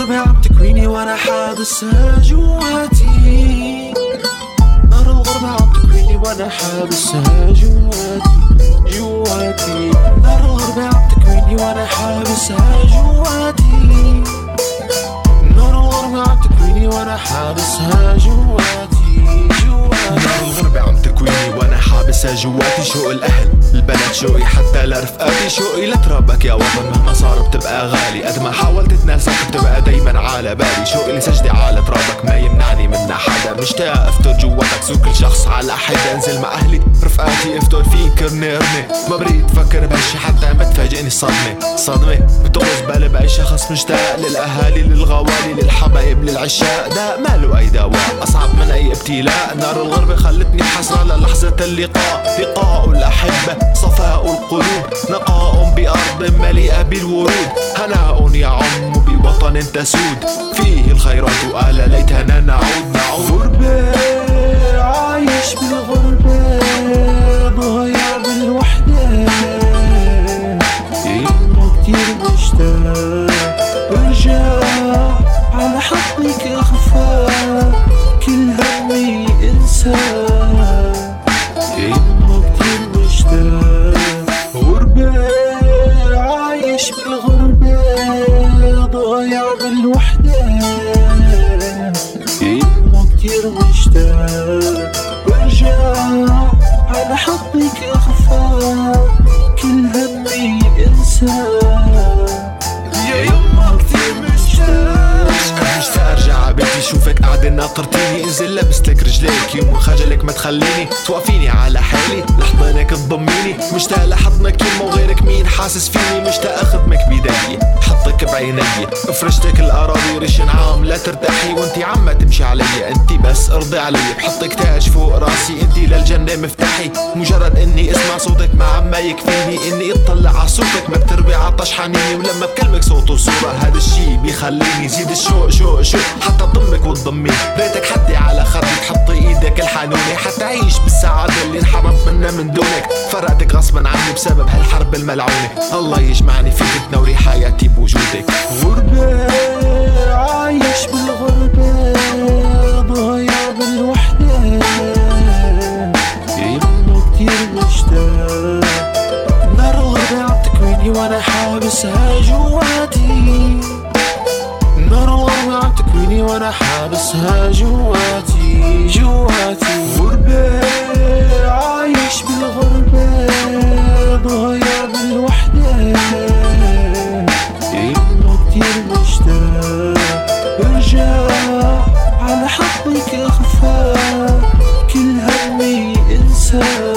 الغربة عم تكويني وأنا حابسها جواتي نار الغربة عم تكويني وأنا حابسها جواتي. جواتي نار الغربة عم تكويني وأنا حابسها جواتي نار الغربة عم تكويني وأنا حابسها جواتي. جواتي نار الغربة عم تكويني وأنا حابسها جواتي الأهل البلد شوقي حتى لرفقاتي شوقي لترابك يا وطن مهما صار بتبقى غالي. قد ما حاولت تناسك بتبقى دايما على بالي. شوقي لسجدي على ترابك ما يمنعني منا حدا. مشتاق افتر جواتك سوق كل شخص على حدا انزل مع أهلي رفقاتي افتر فيك رني رني ما بريد أفكر بهالشي حتى ما تفاجئني. الصدمة صدمة. بتغص بالي بأي شخص مشتاق. للأهالي للغوالي للحبايب للعشاق. داء ما له أي دواء. أصعب من أي ابتلاء. نار الغربة خلتني حسرة للحظة اللقاء. لقاء الأحبة صفاء القلوب نقاء بأرض مليئة بالورود. هناء يعم بوطن تسود. فيه الخيرات آل ليتنا نعود بالغربة ضايع بالوحدة يمه كتير مشتاق برجع على حضنك أخفى. كل همي انسى يا يما كتير مشتاق مشتاق أرجع عبيتي شوفك قاعدة ناطرتيني. انزل لبست لك رجليك يوم خجلك ما تخليني. توقفيني على حالي. لحضنك تضميني. مشتاق لحضنك يما وغيرك مين حاسس فيني. مشتاق أخدمك بيدي. حطك بعيني. فرشتك الأراضي ريش نعام لا ترتاحي. وانتي عم تمشي علي. انتي بس ارضي علي. بحطك تاج فوق راسي. انتي للجنة مفتاحي. مجرد إني اسمع صوتك ما عم يكفيني. إني اطلع على صوتك ما بتربي عطش حنيني ولما بكلمك صوت وصورة هذا الشي بيخليني زيد الشوق شوق شوق. حتى ضمك وتضمي ريتك حدي على خدي تحطي إيدك الحنونة. حتى عيش بالسعادة اللي انحرمت منها من دونك. فرقتك غصبا عني بسبب هالحرب الملعونة. الله يجمعني فيك تنوري حياتي بوجودك. غربة. وأنا حابسها جواتي جواتي. غربة عايش بالغربة ضايع بالوحدة. يمه كتير مشتاق برجع على حضنك أخفى. كل همي انسى.